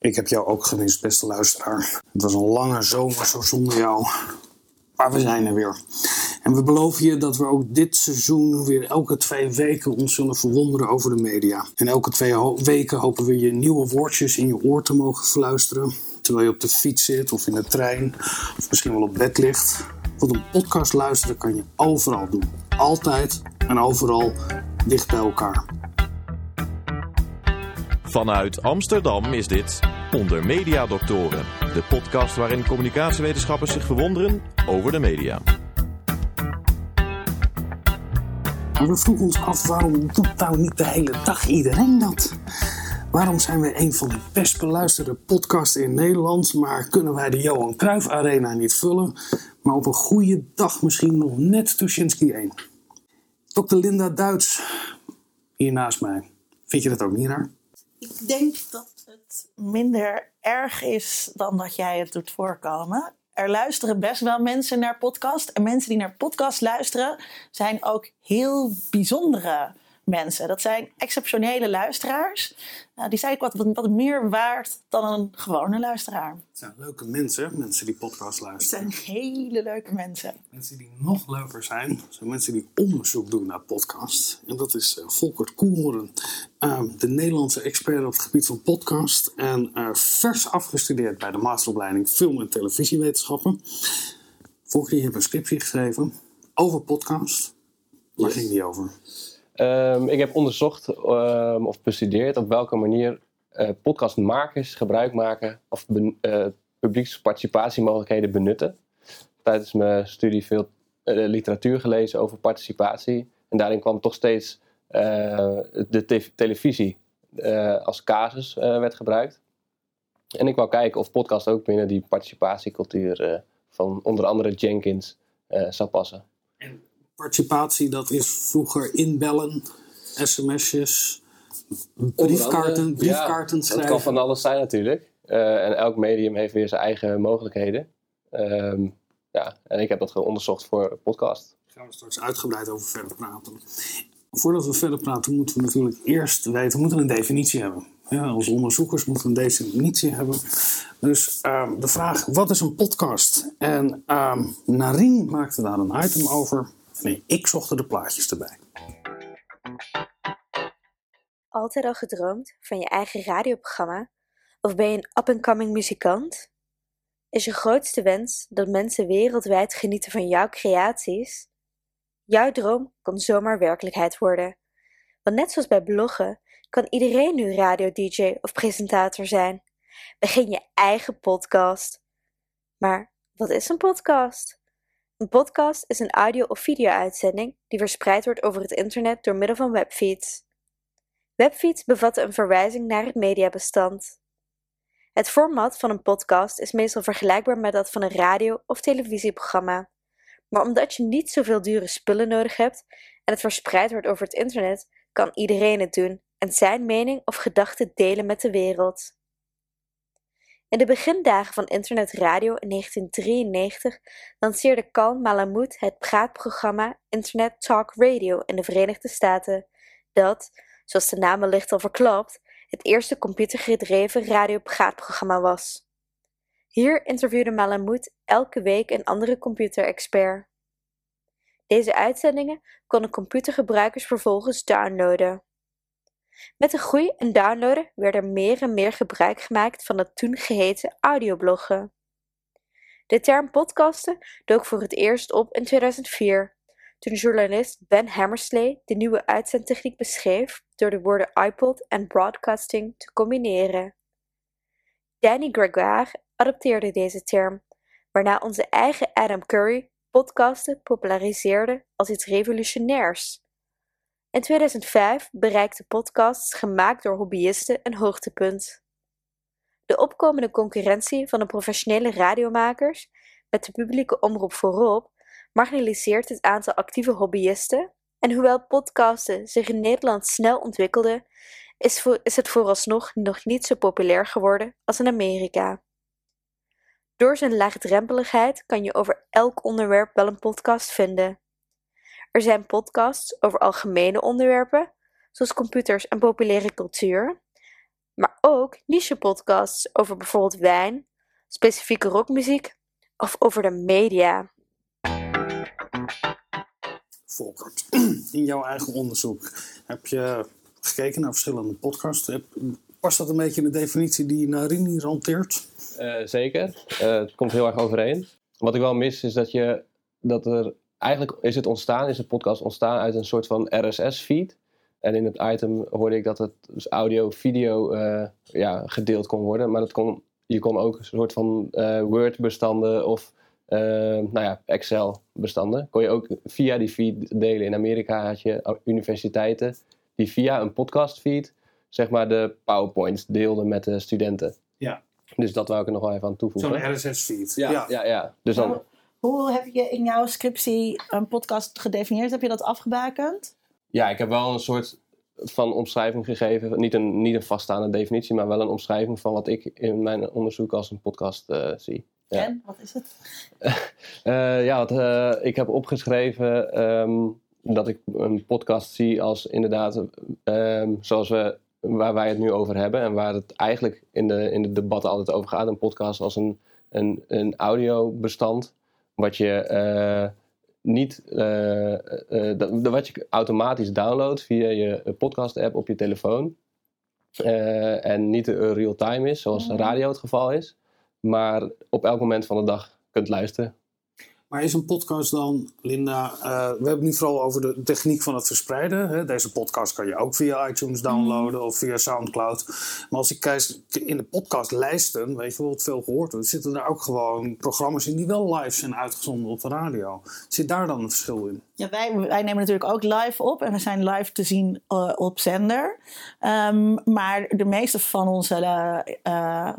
Ik heb jou ook gemist, beste luisteraar. Het was een lange zomer zo zonder jou. Maar we zijn er weer. En we beloven je dat we ook dit seizoen weer elke twee weken ons zullen verwonderen over de media. En elke twee weken hopen we je nieuwe woordjes in je oor te mogen fluisteren. Terwijl je op de fiets zit of in de trein of misschien wel op bed ligt. Want een podcast luisteren kan je overal doen. Altijd en overal dicht bij elkaar. Vanuit Amsterdam is dit Onder Media Doctoren, de podcast waarin communicatiewetenschappers zich verwonderen over de media. We vroegen ons af waarom doet nou niet de hele dag iedereen dat? Waarom zijn we een van de best beluisterde podcasts in Nederland, maar kunnen wij de Johan Cruijff Arena niet vullen, maar op een goede dag misschien nog net Tuschinski 1? Dr. Linda Duits, hier naast mij. Vind je dat ook niet raar? Ik denk dat het minder erg is dan dat jij het doet voorkomen. Er luisteren best wel mensen naar podcast. En mensen die naar podcast luisteren zijn ook heel bijzondere mensen. Dat zijn exceptionele luisteraars. Nou, die zijn wat, wat meer waard dan een gewone luisteraar. Het zijn leuke mensen, mensen die podcast luisteren. Het zijn hele leuke mensen. Mensen die nog leuker zijn, zijn mensen die onderzoek doen naar podcast. En dat is uh, Volkert Koelhoorn, uh, de Nederlandse expert op het gebied van podcast. En uh, vers afgestudeerd bij de masteropleiding Film- en Televisiewetenschappen. Volkert, je hebt een scriptie geschreven over podcast. Waar ging die over? Um, ik heb onderzocht um, of bestudeerd op welke manier uh, podcastmakers gebruik maken of uh, publieksparticipatiemogelijkheden benutten. Tijdens mijn studie veel uh, literatuur gelezen over participatie. En daarin kwam toch steeds de te televisie als casus werd gebruikt. En ik wou kijken of podcast ook binnen die participatiecultuur van onder andere Jenkins zou passen. Participatie, dat is vroeger inbellen, sms'jes, briefkaarten, briefkaarten ja, schrijven. Het kan van alles zijn natuurlijk. Uh, en elk medium heeft weer zijn eigen mogelijkheden. Um, ja, en ik heb dat gewoon onderzocht voor een podcast. Daar gaan we straks uitgebreid over verder praten. Voordat we verder praten, moeten we natuurlijk eerst weten, we moeten een definitie hebben. Ja, als onderzoekers moeten we een definitie hebben. Dus um, de vraag, wat is een podcast? En um, Narien maakte daar een item over. Nee, ik zocht er de plaatjes erbij. Altijd al gedroomd van je eigen radioprogramma? Of ben je een up-and-coming muzikant? Is je grootste wens dat mensen wereldwijd genieten van jouw creaties? Jouw droom kan zomaar werkelijkheid worden. Want net zoals bij bloggen kan iedereen nu radio-dj of presentator zijn. Begin je eigen podcast. Maar wat is een podcast? Een podcast is een audio- of video-uitzending die verspreid wordt over het internet door middel van webfeeds. Webfeeds bevatten een verwijzing naar het mediabestand. Het format van een podcast is meestal vergelijkbaar met dat van een radio- of televisieprogramma. Maar omdat je niet zoveel dure spullen nodig hebt en het verspreid wordt over het internet, kan iedereen het doen en zijn mening of gedachten delen met de wereld. In de begindagen van internetradio in 1993 lanceerde Carl Malamud het praatprogramma Internet Talk Radio in de Verenigde Staten, dat, zoals de naam wellicht al verklapt, het eerste computergedreven radiopraatprogramma was. Hier interviewde Malamud elke week een andere computerexpert. Deze uitzendingen konden computergebruikers vervolgens downloaden. Met de groei en downloaden werd er meer en meer gebruik gemaakt van het toen geheten audiobloggen. De term podcasten dook voor het eerst op in 2004, toen journalist Ben Hammersley de nieuwe uitzendtechniek beschreef door de woorden iPod en broadcasting te combineren. Danny Gregoire adopteerde deze term, waarna onze eigen Adam Curry podcasten populariseerde als iets revolutionairs. In 2005 bereikten podcasts gemaakt door hobbyisten een hoogtepunt. De opkomende concurrentie van de professionele radiomakers, met de publieke omroep voorop, marginaliseert het aantal actieve hobbyisten. En hoewel podcasten zich in Nederland snel ontwikkelden, is, is het vooralsnog nog niet zo populair geworden als in Amerika. Door zijn laagdrempeligheid kan je over elk onderwerp wel een podcast vinden. Er zijn podcasts over algemene onderwerpen, zoals computers en populaire cultuur, maar ook niche-podcasts over bijvoorbeeld wijn, specifieke rockmuziek of over de media. Volkert, in jouw eigen onderzoek heb je gekeken naar verschillende podcasts. Past dat een beetje in de definitie die Narini hanteert? Eh, zeker. Eh, het komt heel erg overeen. Wat ik wel mis is dat je dat er eigenlijk is het ontstaan, is de podcast ontstaan uit een soort van RSS-feed. En in het item hoorde ik dat het dus audio-video eh, ja, gedeeld kon worden. Maar dat kon, je kon ook een soort van eh, Word-bestanden of eh, nou ja, Excel-bestanden. Kon je ook via die feed delen. In Amerika had je universiteiten die via een podcast-feed zeg maar de PowerPoints deelden met de studenten. Ja. Dus dat wou ik er nog wel even aan toevoegen. Zo'n RSS-feed. Ja, ja. ja, Dus dan, Hoe heb je in jouw scriptie een podcast gedefinieerd? Heb je dat afgebakend? ja, ik heb wel een soort van omschrijving gegeven. Niet een, niet een vaststaande definitie, maar wel een omschrijving van wat ik in mijn onderzoek als een podcast eh, zie. Ja. En, wat is het? Eh, ja, wat, eh, ik heb opgeschreven ehm, dat ik een podcast zie als inderdaad, ehm, zoals we, waar wij het nu over hebben en waar het eigenlijk in de, in de debatten altijd over gaat. Een podcast als een, een, een audiobestand, wat je eh, niet, eh, eh, dat, wat je automatisch downloadt via je podcast-app op je telefoon. En niet real-time is, zoals radio het geval is. Maar op elk moment van de dag kunt luisteren. Maar is een podcast dan, Linda, eh, we hebben het nu vooral over de techniek van het verspreiden. Hè? Deze podcast kan je ook via iTunes downloaden of via Soundcloud. Maar als ik kijk in de podcastlijsten, weet je wat veel gehoord wordt, zitten er ook gewoon programma's in die wel live zijn uitgezonden op de radio. Zit daar dan een verschil in? Ja, wij, wij nemen natuurlijk ook live op en we zijn live te zien eh, op zender. Ehm, maar de meeste van onze eh,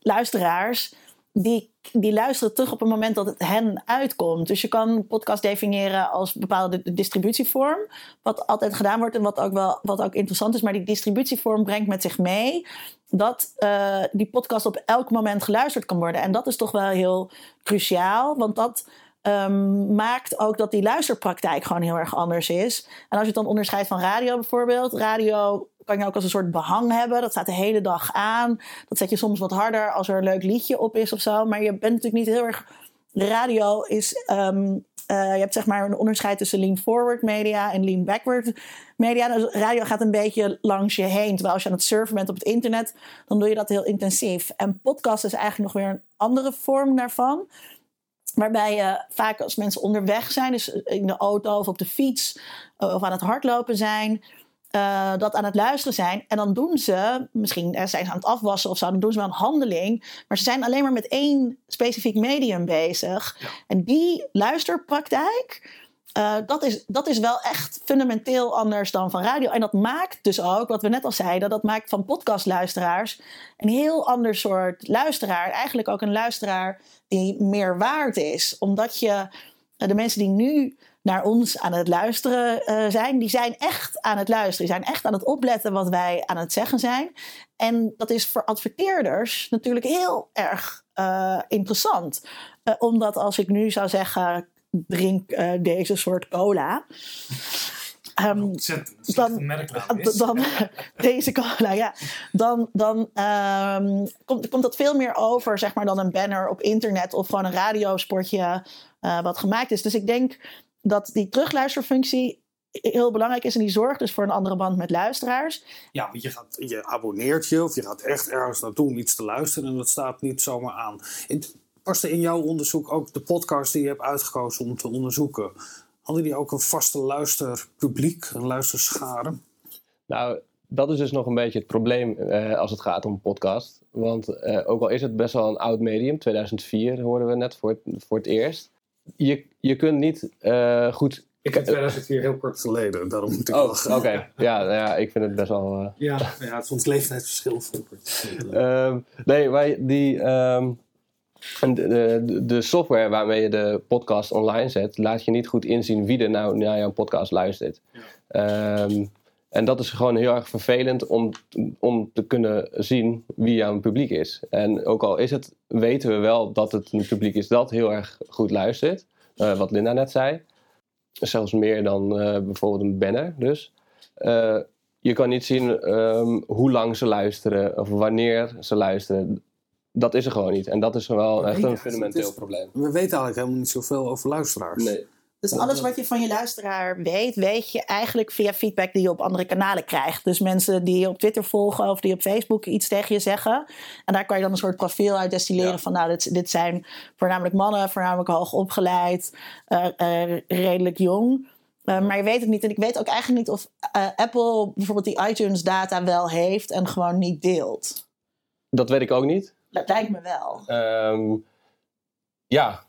luisteraars, die, die luisteren terug op het moment dat het hen uitkomt. Dus je kan podcast definiëren als bepaalde distributievorm. Wat altijd gedaan wordt en wat ook, wel, wat ook interessant is. Maar die distributievorm brengt met zich mee dat eh, die podcast op elk moment geluisterd kan worden. En dat is toch wel heel cruciaal, want dat ehm, maakt ook dat die luisterpraktijk gewoon heel erg anders is. En als je het dan onderscheidt van radio bijvoorbeeld, radio kan je ook als een soort behang hebben. Dat staat de hele dag aan. Dat zet je soms wat harder als er een leuk liedje op is of zo. Maar je bent natuurlijk niet heel erg. De radio is. ehm, eh, je hebt zeg maar een onderscheid tussen lean forward media en lean backward media. Dus radio gaat een beetje langs je heen. Terwijl als je aan het surfen bent op het internet, dan doe je dat heel intensief. En podcast is eigenlijk nog weer een andere vorm daarvan. Waarbij je vaak als mensen onderweg zijn, dus in de auto of op de fiets eh, of aan het hardlopen zijn, eh, dat aan het luisteren zijn. En dan doen ze, misschien eh, zijn ze aan het afwassen of zo, dan doen ze wel een handeling. Maar ze zijn alleen maar met één specifiek medium bezig. En die luisterpraktijk, eh, dat, is, dat is wel echt fundamenteel anders dan van radio. En dat maakt dus ook, wat we net al zeiden, dat maakt van podcastluisteraars een heel ander soort luisteraar. Eigenlijk ook een luisteraar die meer waard is. Omdat je de mensen die nu naar ons aan het luisteren eh, zijn, die zijn echt aan het luisteren. Die zijn echt aan het opletten wat wij aan het zeggen zijn. En dat is voor adverteerders natuurlijk heel erg eh, interessant. Eh, omdat als ik nu zou zeggen, drink deze soort cola. Ontzettend dan- dan, deze cola, ja. Dan, dan ehm, komt, komt dat veel meer over, zeg maar, dan een banner op internet of gewoon een radiospotje eh, wat gemaakt is. Dus ik denk dat die terugluisterfunctie heel belangrijk is en die zorgt dus voor een andere band met luisteraars. Ja, want je, gaat, je abonneert je of je gaat echt ergens naartoe om iets te luisteren en dat staat niet zomaar aan. Paste in jouw onderzoek ook de podcast die je hebt uitgekozen om te onderzoeken? Hadden die ook een vaste luisterpubliek, een luisterschare? Nou, dat is dus nog een beetje het probleem eh, als het gaat om podcast. Want eh, ook al is het best wel een oud medium, 2004 hoorden we net voor het, voor het eerst. Je, je kunt niet eh, goed... Ik heb 2004 heel kort. Geleden, daarom moet ik Oh, oké. Ja, nou ja, ik vind het best wel... eh, Ja, Ja, het is ons leeftijdsverschil, Volkert. Ehm, nee, maar die, ehm, en de, de, de software waarmee je de podcast online zet, laat je niet goed inzien wie er nou naar jouw podcast luistert. Ehm, en dat is gewoon heel erg vervelend om, om te kunnen zien wie jouw publiek is. En ook al is het, weten we wel dat het een publiek is dat heel erg goed luistert, eh, wat Linda net zei. Zelfs meer dan eh, bijvoorbeeld een banner dus. Eh, je kan niet zien ehm, hoe lang ze luisteren of wanneer ze luisteren. Dat is er gewoon niet. En dat is wel echt een fundamenteel probleem. We weten eigenlijk helemaal niet zoveel over luisteraars. Nee. Dus alles wat je van je luisteraar weet, weet je eigenlijk via feedback die je op andere kanalen krijgt. Dus mensen die je op Twitter volgen of die op Facebook iets tegen je zeggen. En daar kan je dan een soort profiel uit destilleren Ja. van nou, dit, dit zijn voornamelijk mannen, voornamelijk hoog opgeleid, eh, eh, redelijk jong. Eh, maar je weet het niet. En ik weet ook eigenlijk niet of Apple bijvoorbeeld die iTunes data wel heeft en gewoon niet deelt. Dat weet ik ook niet. Dat lijkt me wel. Ehm, ja,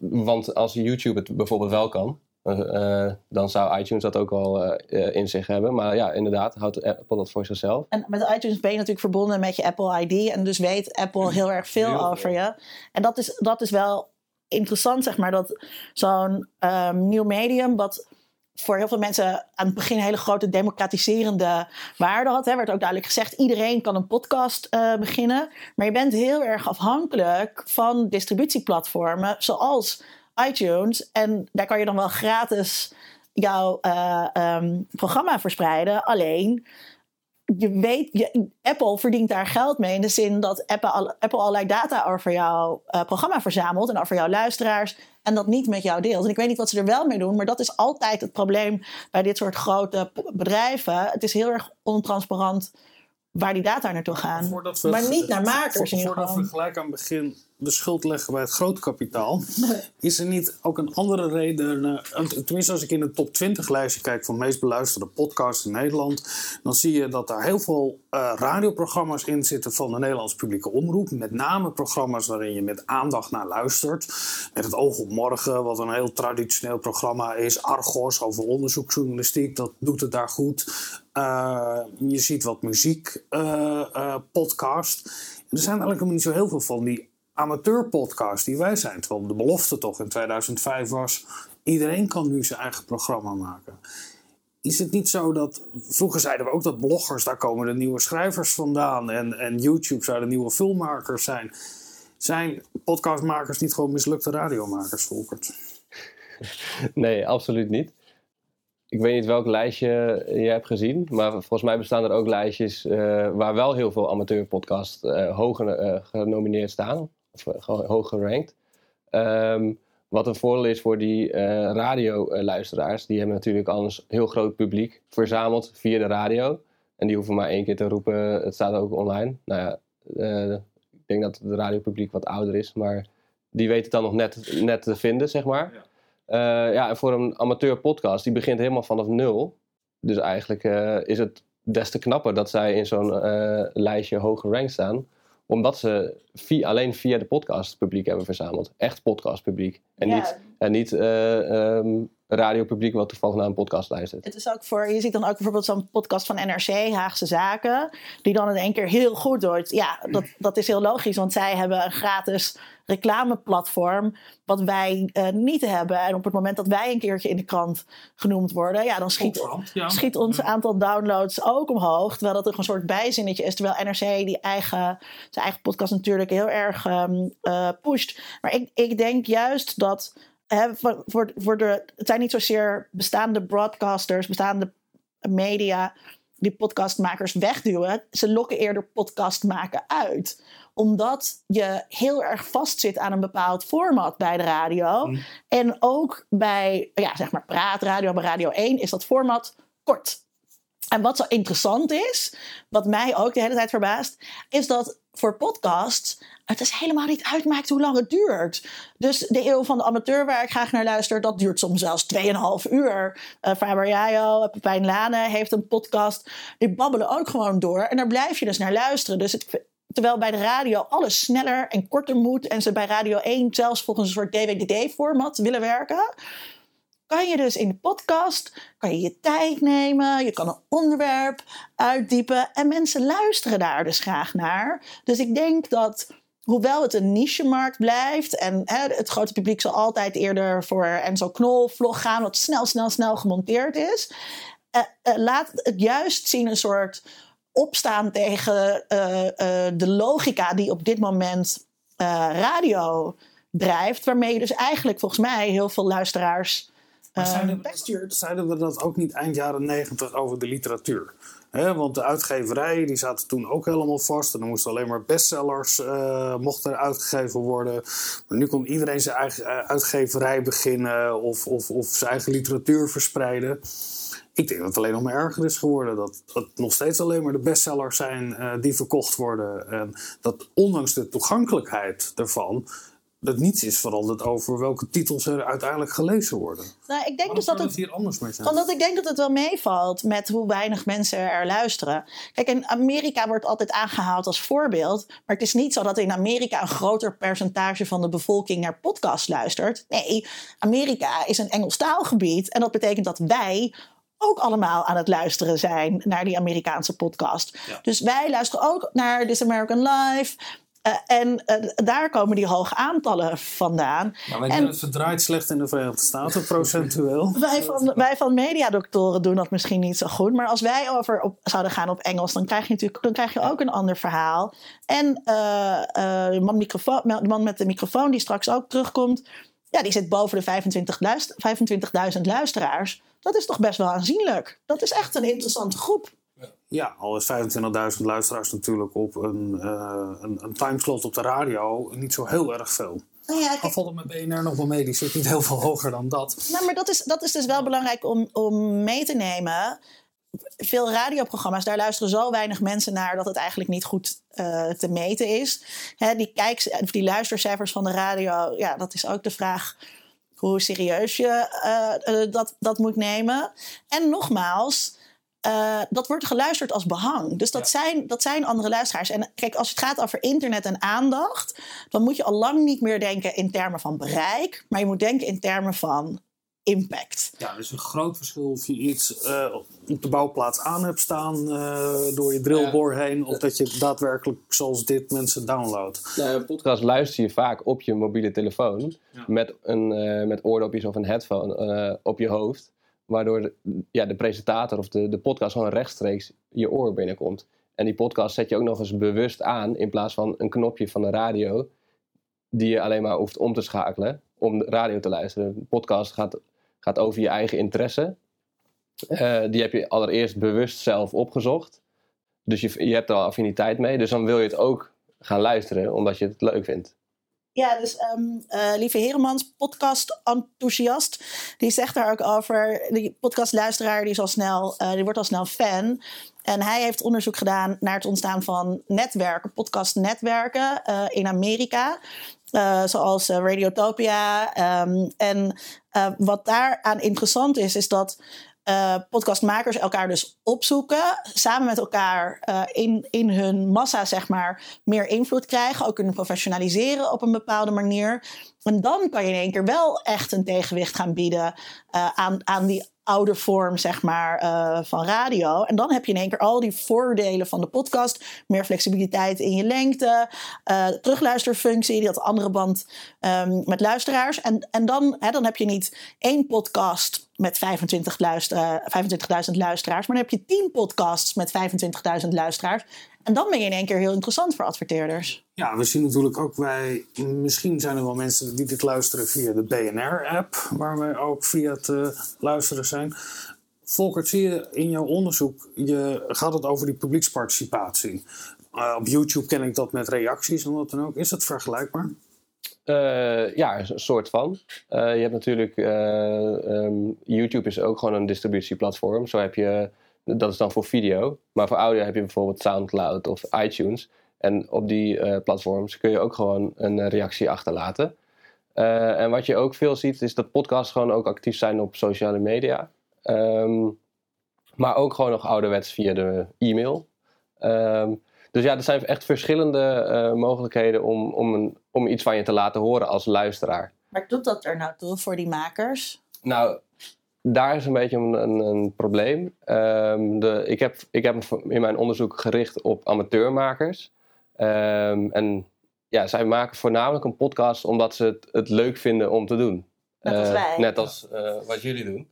want als YouTube het bijvoorbeeld wel kan, eh, eh, dan zou iTunes dat ook al eh, eh, in zich hebben. Maar ja, inderdaad, houdt Apple dat voor zichzelf. En met iTunes ben je natuurlijk verbonden met je Apple ID. En dus weet Apple heel erg veel Heel veel. over je. En dat is, dat is wel interessant, zeg maar. Dat zo'n ehm, nieuw medium, wat voor heel veel mensen aan het begin een hele grote democratiserende waarde had. Hè, werd ook duidelijk gezegd, iedereen kan een podcast eh, beginnen. Maar je bent heel erg afhankelijk van distributieplatformen zoals iTunes. En daar kan je dan wel gratis jouw eh, ehm, programma verspreiden. Alleen, je weet, je, Apple verdient daar geld mee in de zin dat Apple, al- Apple allerlei data over jouw eh, programma verzamelt en over jouw luisteraars en dat niet met jou deelt. En ik weet niet wat ze er wel mee doen, maar dat is altijd het probleem bij dit soort grote bedrijven. Het is heel erg ontransparant waar die data naartoe gaan. Maar niet naar makers in ieder Voordat we gelijk aan het begin de schuld leggen bij het grootkapitaal. Is er niet ook een andere reden? eh, tenminste, als ik in de top 20 lijstje kijk van de meest beluisterde podcasts in Nederland. Dan zie je dat daar heel veel eh, radioprogramma's in zitten van de Nederlandse publieke omroep. Met name programma's waarin je met aandacht naar luistert. Met het oog op morgen, wat een heel traditioneel programma is. Argos over onderzoeksjournalistiek, dat doet het daar goed. Eh, je ziet wat muziek podcast. Er zijn eigenlijk niet zo heel veel van die amateurpodcasts die wij zijn. Terwijl de belofte toch in 2005 was... iedereen kan nu zijn eigen programma maken. Is het niet zo dat... Vroeger zeiden we ook dat bloggers, daar komen de nieuwe schrijvers vandaan... en, en YouTube zouden nieuwe filmmakers zijn. Zijn podcastmakers niet gewoon mislukte radiomakers, Volkert? Nee, absoluut niet. Ik weet niet welk lijstje je hebt gezien, maar volgens mij bestaan er ook lijstjes eh, waar wel heel veel amateurpodcasts eh hoger eh, genomineerd staan, of eh, hoger gerankt. Ehm, wat een voordeel is voor die eh radioluisteraars, die hebben natuurlijk al een heel groot publiek verzameld via de radio. En die hoeven maar één keer te roepen, het staat ook online. Nou ja, eh, ik denk dat het radiopubliek wat ouder is, maar die weten het dan nog net, net te vinden, zeg maar. Eh, ja, en voor een amateur podcast, die begint helemaal vanaf nul. Dus eigenlijk is het des te knapper dat zij in zo'n lijstje hoog gerankt staan. Omdat ze via, alleen via de podcast publiek hebben verzameld. Echt podcastpubliek. En Ja. niet, en niet eh, ehm, radiopubliek wat toevallig naar een podcast luistert. Het is ook voor, je ziet dan ook bijvoorbeeld zo'n podcast van NRC, Haagse Zaken, die dan in één keer heel goed wordt. Ja, dat, dat is heel logisch, want zij hebben een gratis reclameplatform, wat wij eh, niet hebben. En op het moment dat wij een keertje in de krant genoemd worden, ja, dan schiet, ja. schiet ons aantal downloads ook omhoog. Terwijl dat toch een soort bijzinnetje is. Terwijl NRC die eigen, zijn eigen podcast natuurlijk heel erg eh, pusht. Maar ik, ik denk juist dat hè, voor, voor, voor de, het zijn niet zozeer bestaande broadcasters, bestaande media die podcastmakers wegduwen. Ze lokken eerder podcast maken uit. Omdat je heel erg vastzit aan een bepaald format bij de radio. En ook bij, ja, zeg maar, praatradio, bij Radio 1 is dat format kort. En wat zo interessant is, wat mij ook de hele tijd verbaast, is dat voor podcasts het is helemaal niet uitmaakt hoe lang het duurt. Dus de eeuw van de amateur waar ik graag naar luister, dat duurt soms zelfs 2,5 uur. Uh, Faber Jajo, Pepijn Lane heeft een podcast. Die babbelen ook gewoon door. En daar blijf je dus naar luisteren. Dus het, terwijl bij de radio alles sneller en korter moet. En ze bij Radio 1 zelfs volgens een soort DWDD-format willen werken kan je dus in de podcast kan je, je tijd nemen. Je kan een onderwerp uitdiepen. En mensen luisteren daar dus graag naar. Dus ik denk dat, hoewel het een niche-markt blijft... en hè, het grote publiek zal altijd eerder voor Enzo Knol vlog gaan... wat snel, snel, snel gemonteerd is... Uh, uh, laat het juist zien een soort opstaan tegen uh, de logica die op dit moment radio drijft. Waarmee je dus eigenlijk volgens mij heel veel luisteraars... Maar zeiden we, zeiden we dat ook niet eind jaren negentig over de literatuur? Hè, want de uitgeverijen die zaten toen ook helemaal vast. En er moesten alleen maar bestsellers uh, mochten er uitgegeven worden. Maar nu kon iedereen zijn eigen uitgeverij beginnen of, of, of zijn eigen literatuur verspreiden. Ik denk dat het alleen nog maar erger is geworden. Dat het nog steeds alleen maar de bestsellers zijn uh, die verkocht worden. En dat ondanks de toegankelijkheid daarvan dat niets is veranderd over welke titels er uiteindelijk gelezen worden. Nou, ik denk dus dat het, hier anders mee zijn. Omdat ik denk dat het wel meevalt met hoe weinig mensen er luisteren. Kijk, in Amerika wordt altijd aangehaald als voorbeeld. Maar het is niet zo dat in Amerika een groter percentage van de bevolking naar podcasts luistert. Nee, Amerika is een Engelstaalgebied. En dat betekent dat wij ook allemaal aan het luisteren zijn naar die Amerikaanse podcast. Ja. Dus wij luisteren ook naar This American Life. Uh, en uh, daar komen die hoge aantallen vandaan. Maar wij doen het verdraaid slecht in de Verenigde Staten, procentueel. Wij van, wij van mediadoktoren doen dat misschien niet zo goed. Maar als wij over op, zouden gaan op Engels, dan krijg je natuurlijk dan krijg je ook een ander verhaal. En uh, de, man microfoon, de man met de microfoon die straks ook terugkomt, ja, die zit boven de 25 luister, 25.000 luisteraars. Dat is toch best wel aanzienlijk. Dat is echt een interessante groep. Ja, al is 25.000 luisteraars natuurlijk op een, uh, een, een timeslot op de radio niet zo heel erg veel. Nou ja, Al valt het met BNR nog wel mee, die zit niet heel veel hoger dan dat. Nou, maar dat is, dat is dus wel belangrijk om, om mee te nemen. Veel radioprogramma's, daar luisteren zo weinig mensen naar dat het eigenlijk niet goed uh, te meten is. Hè, die, kijks, die luistercijfers van de radio, ja, dat is ook de vraag hoe serieus je uh, uh, dat, dat moet nemen. En nogmaals, uh, dat wordt geluisterd als behang. Dus dat, ja. zijn, dat zijn andere luisteraars. En kijk, als het gaat over internet en aandacht, dan moet je al lang niet meer denken in termen van bereik, maar je moet denken in termen van impact. Ja, er is een groot verschil of je iets uh, op de bouwplaats aan hebt staan uh, door je drillboor ja. heen, of dat je daadwerkelijk zoals dit mensen downloadt. Nou, een podcast luister je vaak op je mobiele telefoon ja. met, een, uh, met oordopjes of een headphone op je hoofd. Waardoor de, ja, de presentator of de, de podcast gewoon rechtstreeks je oor binnenkomt. En die podcast zet je ook nog eens bewust aan in plaats van een knopje van de radio. Die je alleen maar hoeft om te schakelen om de radio te luisteren. De podcast gaat, gaat over je eigen interesse. Uh, die heb je allereerst bewust zelf opgezocht. Dus je, je hebt er al affiniteit mee. Dus dan wil je het ook gaan luisteren omdat je het leuk vindt. Ja, dus um, uh, Lieve Heremans, podcast-enthousiast, die zegt daar ook over. Die podcastluisteraar die, is al snel, uh, die wordt al snel fan. En hij heeft onderzoek gedaan naar het ontstaan van netwerken, podcastnetwerken uh, in Amerika. Uh, zoals uh, Radiotopia. Um, en uh, wat daaraan interessant is, is dat podcastmakers elkaar dus opzoeken, samen met elkaar in, in hun massa, zeg maar, meer invloed krijgen, ook kunnen professionaliseren op een bepaalde manier. En dan kan je in één keer wel echt een tegenwicht gaan bieden aan, aan die oude vorm, zeg maar, uh, van radio. En dan heb je in één keer al die voordelen van de podcast. Meer flexibiliteit in je lengte. Uh, terugluisterfunctie, die had andere band um, met luisteraars. En, en dan, hè, dan heb je niet één podcast met 25.000 luister, 25 luisteraars. Maar dan heb je 10 podcasts met 25.000 luisteraars. En dan ben je in één keer heel interessant voor adverteerders. Ja, we zien natuurlijk ook wij, misschien zijn er wel mensen die dit luisteren via de BNR-app, waar wij ook via het uh, luisteren zijn. Volkert, zie je in jouw onderzoek, je, gaat het over die publieksparticipatie. Uh, op YouTube ken ik dat met reacties en wat dan ook. Is dat vergelijkbaar? Uh, ja, een soort van. je hebt natuurlijk, um, YouTube is ook gewoon een distributieplatform. Zo heb je dat is dan voor video. Maar voor audio heb je bijvoorbeeld SoundCloud of iTunes. En op die platforms kun je ook gewoon een reactie achterlaten. En wat je ook veel ziet, is dat podcasts gewoon ook actief zijn op sociale media. Um, maar ook gewoon nog ouderwets via de e-mail. Um, dus ja, er zijn echt verschillende mogelijkheden om, om, een, om iets van je te laten horen als luisteraar. Maar doet dat er nou toe voor die makers? Nou, daar is een beetje een, een, een probleem. Um, de, ik, heb, ik heb in mijn onderzoek gericht op amateurmakers. Um, en ja, zij maken voornamelijk een podcast omdat ze het, het leuk vinden om te doen. Net als uh, wij. Net als uh, wat jullie doen.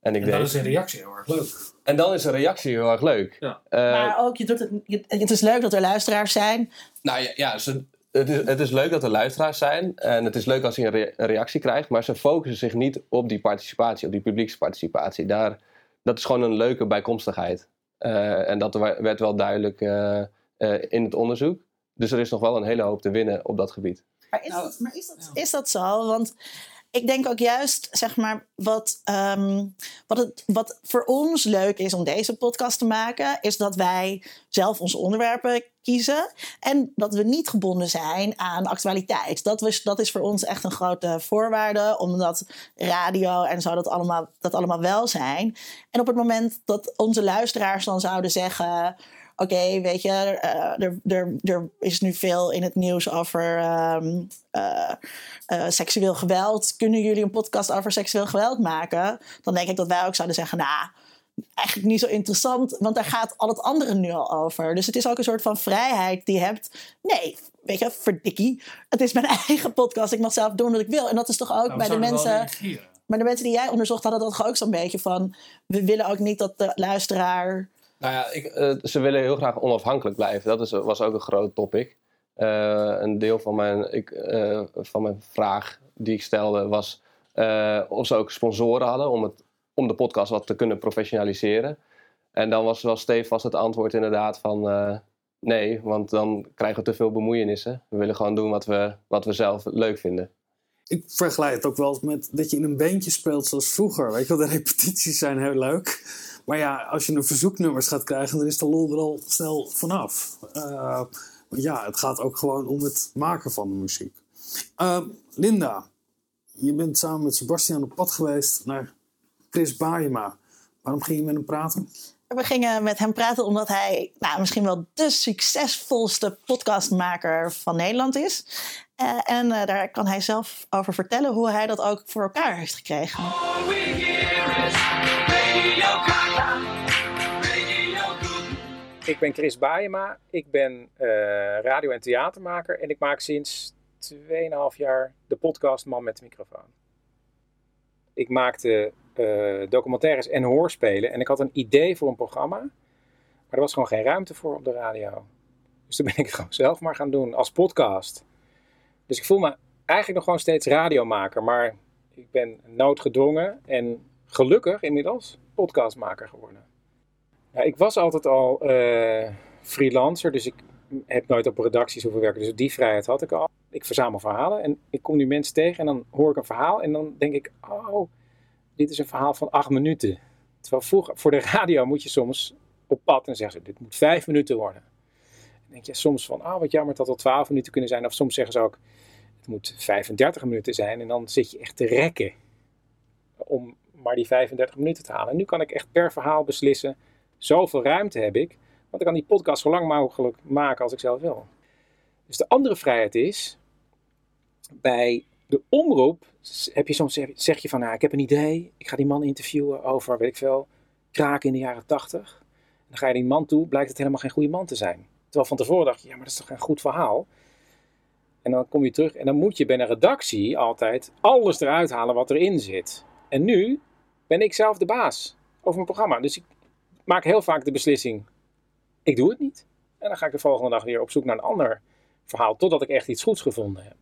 En, ik En dan deed. is een reactie heel erg leuk. En dan is een reactie heel erg leuk. Ja. Uh, Maar ook, je doet het, je- het is leuk dat er luisteraars zijn. Nou ja, ja ze, het, is, het is leuk dat er luisteraars zijn. En het is leuk als je een, rea- een reactie krijgt. Maar ze focussen zich niet op die participatie, op die publieksparticipatie. Daar, dat is gewoon een leuke bijkomstigheid. Eh, en dat werd wel duidelijk eh, eh, in het onderzoek. Dus er is nog wel een hele hoop te winnen op dat gebied. Maar is, Nou, dat, maar is, dat, is dat zo? Want ik denk ook juist, zeg maar, wat, ehm, wat, het, wat voor ons leuk is om deze podcast te maken, is dat wij zelf onze onderwerpen kiezen en dat we niet gebonden zijn aan actualiteit. Dat, was, dat is voor ons echt een grote voorwaarde, omdat radio en zo dat allemaal, dat allemaal wel zijn. En op het moment dat onze luisteraars dan zouden zeggen oké, weet je, eh, er, er, er is nu veel in het nieuws over ehm, eh, eh, seksueel geweld. Kunnen jullie een podcast over seksueel geweld maken? Dan denk ik dat wij ook zouden zeggen, nou, eigenlijk niet zo interessant, want daar gaat al het andere nu al over. Dus het is ook een soort van vrijheid die je hebt. Nee, weet je, verdikkie. Het is mijn eigen podcast. Ik mag zelf doen wat ik wil. En dat is toch ook bij de mensen. Maar de mensen die jij onderzocht hadden dat toch ook zo'n beetje van. We willen ook niet dat de luisteraar. Nou ja, ik, eh, ze willen heel graag onafhankelijk blijven. Dat is, was ook een groot topic. Eh, een deel van mijn, ik, eh, van mijn vraag die ik stelde was of ze ook sponsoren hadden om, het, om de podcast wat te kunnen professionaliseren. En dan was wel stevast het antwoord inderdaad van nee, want dan krijgen we te veel bemoeienissen. We willen gewoon doen wat we, wat we zelf leuk vinden. Ik vergelijk het ook wel met dat je in een bandje speelt zoals vroeger. Weet je wel, de repetities zijn heel leuk. Maar ja, als je een verzoeknummers gaat krijgen, dan is de lol er al snel vanaf. Eh, maar ja, het gaat ook gewoon om het maken van de muziek. Eh, Linda, je bent samen met Sebastian op pad geweest naar Chris Baayema. Waarom ging je met hem praten? We gingen met hem praten omdat hij nou, misschien wel de succesvolste podcastmaker van Nederland is. Eh, en eh, daar kan hij zelf over vertellen hoe hij dat ook voor elkaar heeft gekregen. Ik ben Chris Baayema. Ik ben eh, radio- en theatermaker. En ik maak sinds 2,5 jaar de podcast Man met de microfoon. Ik maakte eh, documentaires en hoorspelen. En ik had een idee voor een programma. Maar er was gewoon geen ruimte voor op de radio. Dus toen ben ik gewoon zelf maar gaan doen als podcast. Dus ik voel me eigenlijk nog gewoon steeds radiomaker. Maar ik ben noodgedwongen en gelukkig inmiddels podcastmaker geworden. Ik was altijd al eh, freelancer, dus ik heb nooit op redacties hoeven werken. Dus die vrijheid had ik al. Ik verzamel verhalen en ik kom nu mensen tegen en dan hoor ik een verhaal en dan denk ik, oh, dit is een verhaal van acht minuten. Terwijl vroeger, voor de radio moet je soms op pad en zeggen ze, dit moet vijf minuten worden. Dan denk je soms van, ah, wat jammer dat het twaalf minuten kunnen zijn. Of soms zeggen ze ook, het moet 35 minuten zijn en dan zit je echt te rekken om maar die 35 minuten te halen. En nu kan ik echt per verhaal beslissen, zoveel ruimte heb ik, want ik kan die podcast zo lang mogelijk maken als ik zelf wil. Dus de andere vrijheid is, bij de omroep heb je soms zeg, je van, nou, ik heb een idee, ik ga die man interviewen over, weet ik veel, kraken in de jaren 80. En dan ga je die man toe, blijkt het helemaal geen goede man te zijn. Terwijl van tevoren dacht je, ja, maar dat is toch een goed verhaal. En dan kom je terug en dan moet je bij een redactie altijd alles eruit halen wat erin zit. En nu ben ik zelf de baas over mijn programma. Dus ik maak heel vaak de beslissing, ik doe het niet. En dan ga ik de volgende dag weer op zoek naar een ander verhaal, totdat ik echt iets goeds gevonden heb.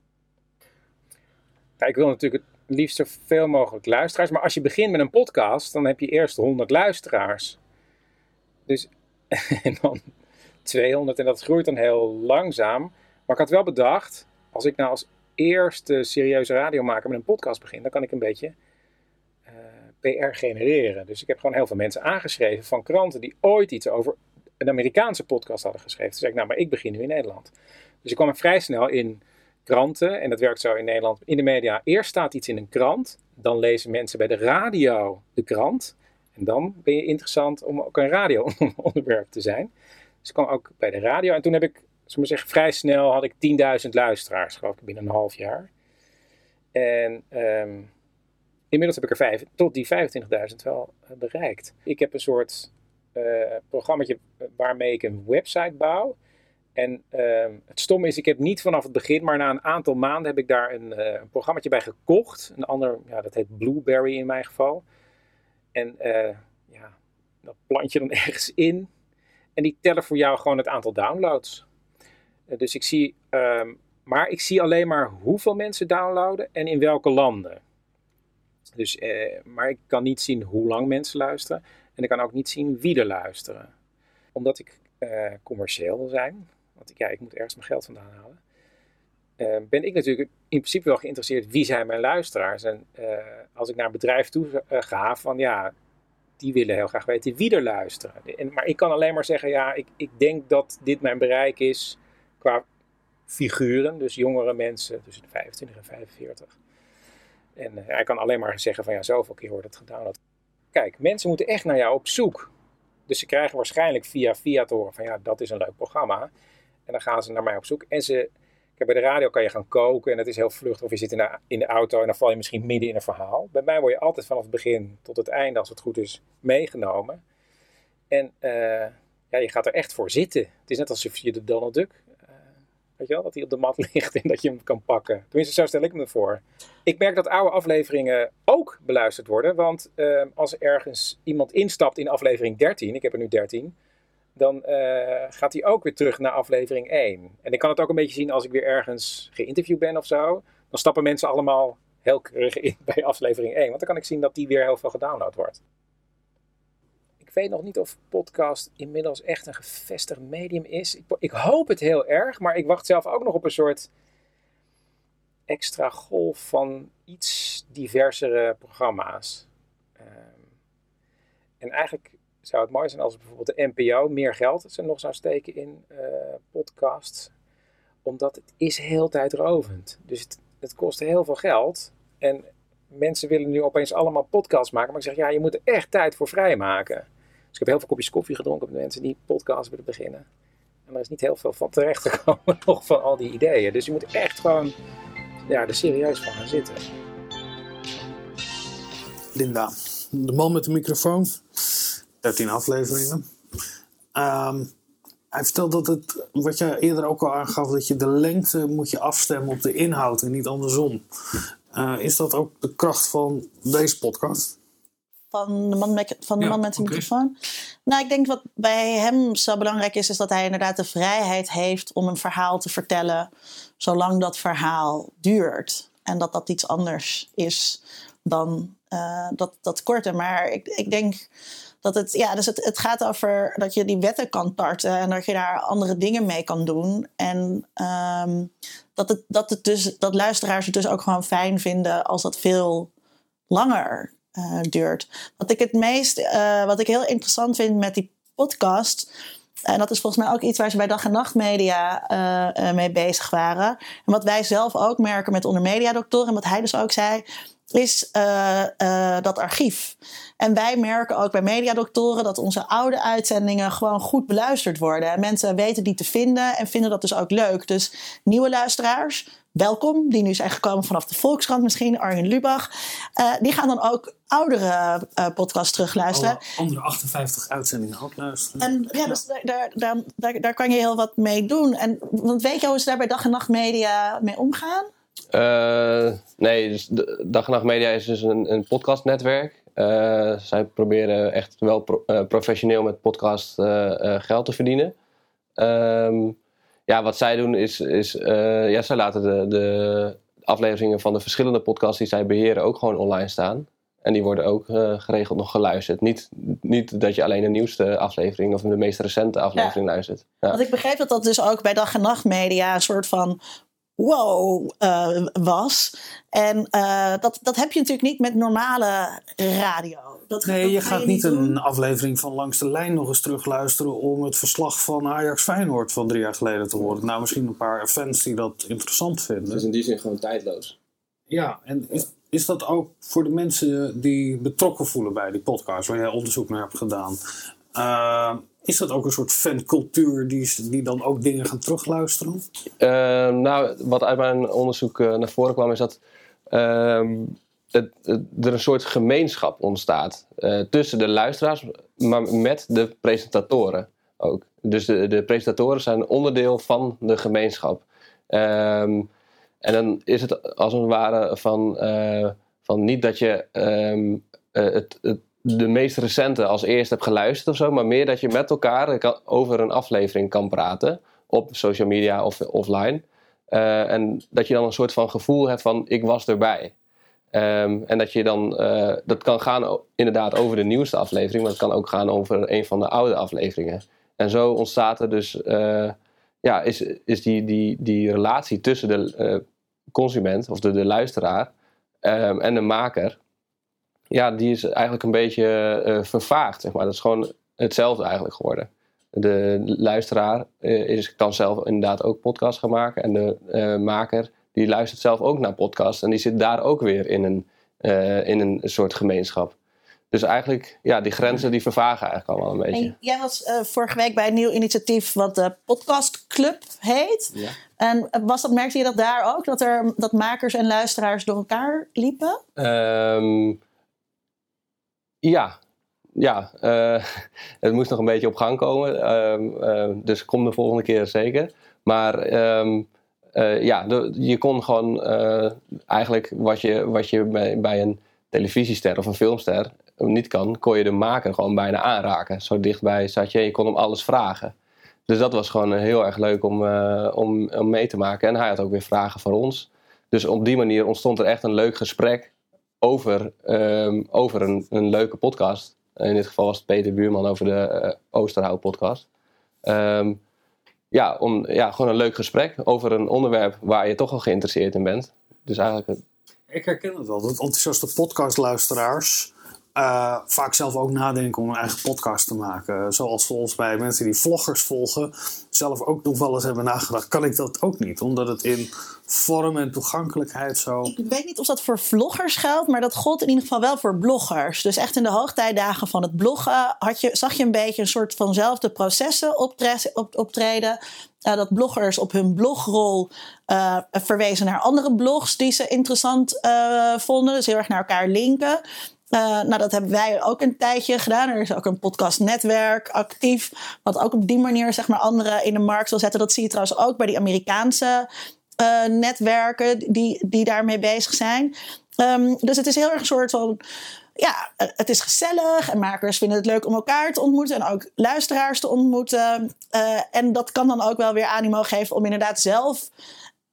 Ja, ik wil natuurlijk het liefst zoveel mogelijk luisteraars, maar als je begint met een podcast, dan heb je eerst 100 luisteraars. Dus, en dan 200 en dat groeit dan heel langzaam. Maar ik had wel bedacht, als ik nou als eerste serieuze radiomaker met een podcast begin, dan kan ik een beetje PR genereren. Dus ik heb gewoon heel veel mensen aangeschreven van kranten die ooit iets over een Amerikaanse podcast hadden geschreven. Toen zei ik, nou, maar ik begin nu in Nederland. Dus ik kwam vrij snel in kranten, en dat werkt zo in Nederland, in de media. Eerst staat iets in een krant, dan lezen mensen bij de radio de krant. En dan ben je interessant om ook een radio-onderwerp te zijn. Dus ik kwam ook bij de radio. En toen heb ik, zullen we zeggen, vrij snel had ik 10.000 luisteraars, geloof ik, binnen een half jaar. En um, inmiddels heb ik er vijf, tot die 25.000 wel bereikt. Ik heb een soort uh, programmaatje waarmee ik een website bouw. En uh, het stomme is, ik heb niet vanaf het begin, maar na een aantal maanden heb ik daar een, uh, een programmaatje bij gekocht. Een ander, ja, dat heet Blueberry in mijn geval. En ja, dat plant je dan ergens in. En die tellen voor jou gewoon het aantal downloads. Dus ik zie, um, maar ik zie alleen maar hoeveel mensen downloaden en in welke landen. Dus, uh, maar ik kan niet zien hoe lang mensen luisteren. En ik kan ook niet zien wie er luisteren. omdat ik eh, commercieel wil zijn, want ik, ja, ik moet ergens mijn geld vandaan halen, eh, ben ik natuurlijk in principe wel geïnteresseerd wie zijn mijn luisteraars. En eh, als ik naar een bedrijf toe eh, ga, van ja, die willen heel graag weten wie er luisteren. En, maar ik kan alleen maar zeggen, ja, ik, ik denk dat dit mijn bereik is qua figuren, dus jongere mensen tussen de 25 en 45. En hij kan alleen maar zeggen van ja, zoveel keer wordt het gedownload. Kijk, mensen moeten echt naar jou op zoek. Dus ze krijgen waarschijnlijk via via horen van ja, dat is een leuk programma. En dan gaan ze naar mij op zoek. En ze, kijk, bij de radio kan je gaan koken en het is heel vluchtig. Of je zit in de, in de auto en dan val je misschien midden in een verhaal. Bij mij word je altijd vanaf het begin tot het einde, als het goed is, meegenomen. En uh, ja, je gaat er echt voor zitten. Het is net alsof je de Donald Duck Weet je wel, dat hij op de mat ligt en dat je hem kan pakken. Tenminste, zo stel ik me voor. Ik merk dat oude afleveringen ook beluisterd worden. Want uh, als ergens iemand instapt in aflevering 13, ik heb er nu 13, dan uh, gaat hij ook weer terug naar aflevering 1. En ik kan het ook een beetje zien als ik weer ergens geïnterviewd ben of zo. Dan stappen mensen allemaal heel keurig in bij aflevering 1. Want dan kan ik zien dat die weer heel veel gedownload wordt weet nog niet of podcast inmiddels echt een gevestigd medium is. Ik, ik, hoop het heel erg, maar ik wacht zelf ook nog op een soort extra golf van iets diversere programma's. Um, en eigenlijk zou het mooi zijn als bijvoorbeeld de NPO meer geld nog zou steken in uh, podcasts. Omdat het is heel tijdrovend. Dus het, het kost heel veel geld. En mensen willen nu opeens allemaal podcasts maken. Maar ik zeg, ja, je moet er echt tijd voor vrijmaken. Dus ik heb heel veel kopjes koffie gedronken met mensen die podcast willen beginnen. En er is niet heel veel van terecht gekomen nog van al die ideeën. Dus je moet echt gewoon ja, er serieus van gaan zitten. Linda, de man met de microfoon. 13 afleveringen. Um, hij vertelt dat het, wat jij eerder ook al aangaf, dat je de lengte moet je afstemmen op de inhoud en niet andersom. Uh, is dat ook de kracht van deze podcast? Van de man met, van de, ja, man met okay. microfoon. Nou, ik denk wat bij hem zo belangrijk is, is dat hij inderdaad de vrijheid heeft om een verhaal te vertellen, zolang dat verhaal duurt. En dat dat iets anders is dan uh, dat, dat korte. Maar ik, ik denk dat het, ja, dus het, het gaat over dat je die wetten kan tarten en dat je daar andere dingen mee kan doen. En um, dat, het, dat, het dus, dat luisteraars het dus ook gewoon fijn vinden als dat veel langer uh, duurt. Wat ik het meest, uh, wat ik heel interessant vind met die podcast. En dat is volgens mij ook iets waar ze bij Dag en Nacht Media uh, mee bezig waren. En wat wij zelf ook merken met onder mediadokter. En wat hij dus ook zei, is dat archief. En wij merken ook bij mediadoktoren dat onze oude uitzendingen gewoon goed beluisterd worden. En mensen weten die te vinden en vinden dat dus ook leuk. Dus nieuwe luisteraars, welkom, die nu zijn gekomen vanaf de Volkskrant misschien, Arjen Lubach. Uh, die gaan dan ook oudere uh, podcasts terugluisteren. Alle andere 58 uitzendingen ook luisteren. En ja, dus daar, daar, daar, daar, kan je heel wat mee doen. En, want weet je hoe ze daar bij Dag en Nacht Media mee omgaan? Uh, nee, dus Dag en Nacht Media is dus een, een podcastnetwerk. zij proberen echt wel pro, professioneel met podcast geld te verdienen. Um, ja, wat zij doen is, is uh, ja, zij laten de, de afleveringen van de verschillende podcasts die zij beheren ook gewoon online staan. En die worden ook uh, geregeld nog geluisterd. Niet, niet dat je alleen de nieuwste aflevering of de meest recente aflevering ja. luistert. Ja. Want ik begreep dat dat dus ook bij dag en nacht media een soort van wow uh, was. En uh, dat, dat heb je natuurlijk niet met normale radio. Dat, nee, dat je gaat je niet doen. een aflevering van Langs de Lijn nog eens terugluisteren om het verslag van Ajax Feyenoord van drie jaar geleden te horen. Nou, misschien een paar fans die dat interessant vinden. Het is in die zin gewoon tijdloos. Ja, en is, is dat ook voor de mensen die betrokken voelen bij die podcast, waar jij onderzoek naar hebt gedaan? Uh, is dat ook een soort fancultuur die, die dan ook dingen gaan terugluisteren? Uh, nou, wat uit mijn onderzoek uh, naar voren kwam is dat uh, het, er een soort gemeenschap ontstaat uh, tussen de luisteraars, maar met de presentatoren ook. Dus de, de presentatoren zijn onderdeel van de gemeenschap. Um, en dan is het als het ware van, uh, van niet dat je um, het, het de meest recente als eerste heb geluisterd of zo, maar meer dat je met elkaar over een aflevering kan praten op social media of offline. En dat je dan een soort van gevoel hebt van ik was erbij. Um, en dat je dan, uh, dat kan gaan inderdaad over de nieuwste aflevering, maar het kan ook gaan over een van de oude afleveringen. En zo ontstaat er dus, eh, ja, is, is die, die, die relatie tussen de eh, consument of de, de luisteraar ehm, en de maker, ja, die is eigenlijk een beetje eh, vervaagd, zeg maar. Dat is gewoon hetzelfde eigenlijk geworden. De luisteraar eh, is dan zelf inderdaad ook podcast gaan maken. En de eh, maker die luistert zelf ook naar podcast. En die zit daar ook weer in een, eh, in een soort gemeenschap. Dus eigenlijk, ja, die grenzen die vervagen eigenlijk allemaal een beetje. En jij was eh, vorige week bij een nieuw initiatief wat de Podcast Club heet. Ja. En was dat, merkte je dat daar ook? Dat, er, dat makers en luisteraars door elkaar liepen? Ehm, ja, ja eh, het moest nog een beetje op gang komen. Ehm, eh, dus kom de volgende keer zeker. Maar ehm, eh, ja, je kon gewoon eh, eigenlijk wat je, wat je bij, een televisiester of een filmster niet kan, kon je de maker gewoon bijna aanraken. Zo dichtbij zat je en je kon hem alles vragen. Dus dat was gewoon eh, heel erg leuk om, om, om mee te maken. En hij had ook weer vragen voor ons. Dus op die manier ontstond er echt een leuk gesprek over, ehm, over een, een leuke podcast. In dit geval was het Peter Buurman over de Oosterhout podcast. Ehm, ja, om, ja, gewoon een leuk gesprek over een onderwerp waar je toch al geïnteresseerd in bent. Dus eigenlijk, Ik herken het wel, dat enthousiaste podcastluisteraars eh, vaak zelf ook nadenken om een eigen podcast te maken. Zoals volgens mij mensen die vloggers volgen zelf ook nog wel eens hebben nagedacht. Kan ik dat ook niet? Omdat het in vorm en toegankelijkheid zo... Ik weet niet of dat voor vloggers geldt, maar dat gold in ieder geval wel voor bloggers. Dus echt in de hoogtijdagen van het bloggen had je, zag je een beetje een soort vanzelfde processen optre- op- optreden. Eh, dat bloggers op hun blogrol eh, verwezen naar andere blogs die ze interessant vonden. Dus heel erg naar elkaar linken. Eh, nou, dat hebben wij ook een tijdje gedaan. Er is ook een podcastnetwerk actief, wat ook op die manier zeg maar, anderen in de markt wil zetten. Dat zie je trouwens ook bij die Amerikaanse eh, netwerken die, die daarmee bezig zijn. Ehm, dus het is heel erg een soort van. Ja, het is gezellig en makers vinden het leuk om elkaar te ontmoeten en ook luisteraars te ontmoeten. Eh, en dat kan dan ook wel weer animo geven om inderdaad zelf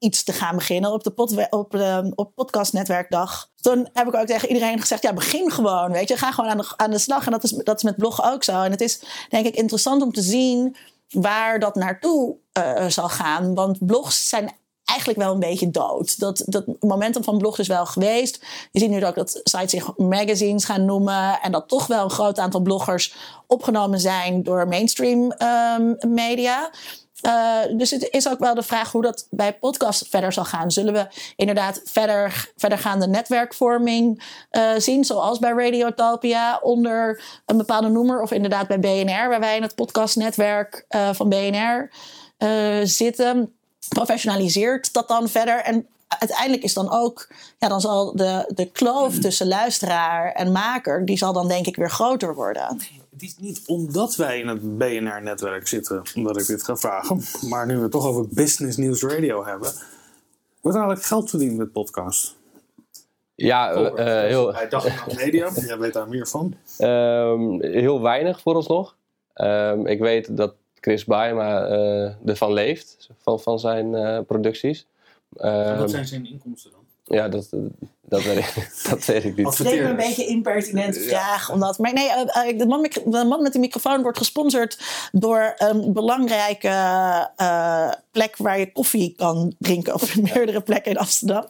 iets te gaan beginnen op de, pod, de op podcastnetwerkdag. Toen heb ik ook tegen iedereen gezegd, ja, begin gewoon, weet je. Ga gewoon aan de, aan de slag. En dat is, dat is met bloggen ook zo. En het is denk ik interessant om te zien waar dat naartoe eh, zal gaan. Want blogs zijn eigenlijk wel een beetje dood. Dat, dat momentum van blogs is wel geweest. Je ziet nu ook dat sites zich magazines gaan noemen. En dat toch wel een groot aantal bloggers opgenomen zijn door mainstream ehm, media. Uh, dus het is ook wel de vraag hoe dat bij podcast verder zal gaan. Zullen we inderdaad verder, verdergaande netwerkvorming uh, zien, zoals bij Radiotopia, onder een bepaalde noemer, of inderdaad bij BNR, waar wij in het podcastnetwerk uh, van BNR zitten. Professionaliseert dat dan verder en uiteindelijk is dan ook, ja, dan zal de, de kloof tussen luisteraar en maker, die zal dan denk ik weer groter worden. Het is niet omdat wij in het BNR-netwerk zitten, omdat ik dit ga vragen. Maar nu we het toch over Business News Radio hebben. Wordt eigenlijk geld verdiend met podcast? Ja, uh, heel... Bij Dag en Media, jij weet daar meer van. Um, heel weinig vooralsnog. Um, ik weet dat Chris Baema uh, ervan leeft, van, van zijn uh, producties. Wat zijn zijn inkomsten dan? Ja, dat, dat, weet, ik, dat weet ik niet. Ik denk een beetje impertinente vraag. Ja. Omdat, maar nee, uh, de, man met, de man met de microfoon wordt gesponsord door een belangrijke uh, plek waar je koffie kan drinken. Op meerdere plekken in Amsterdam.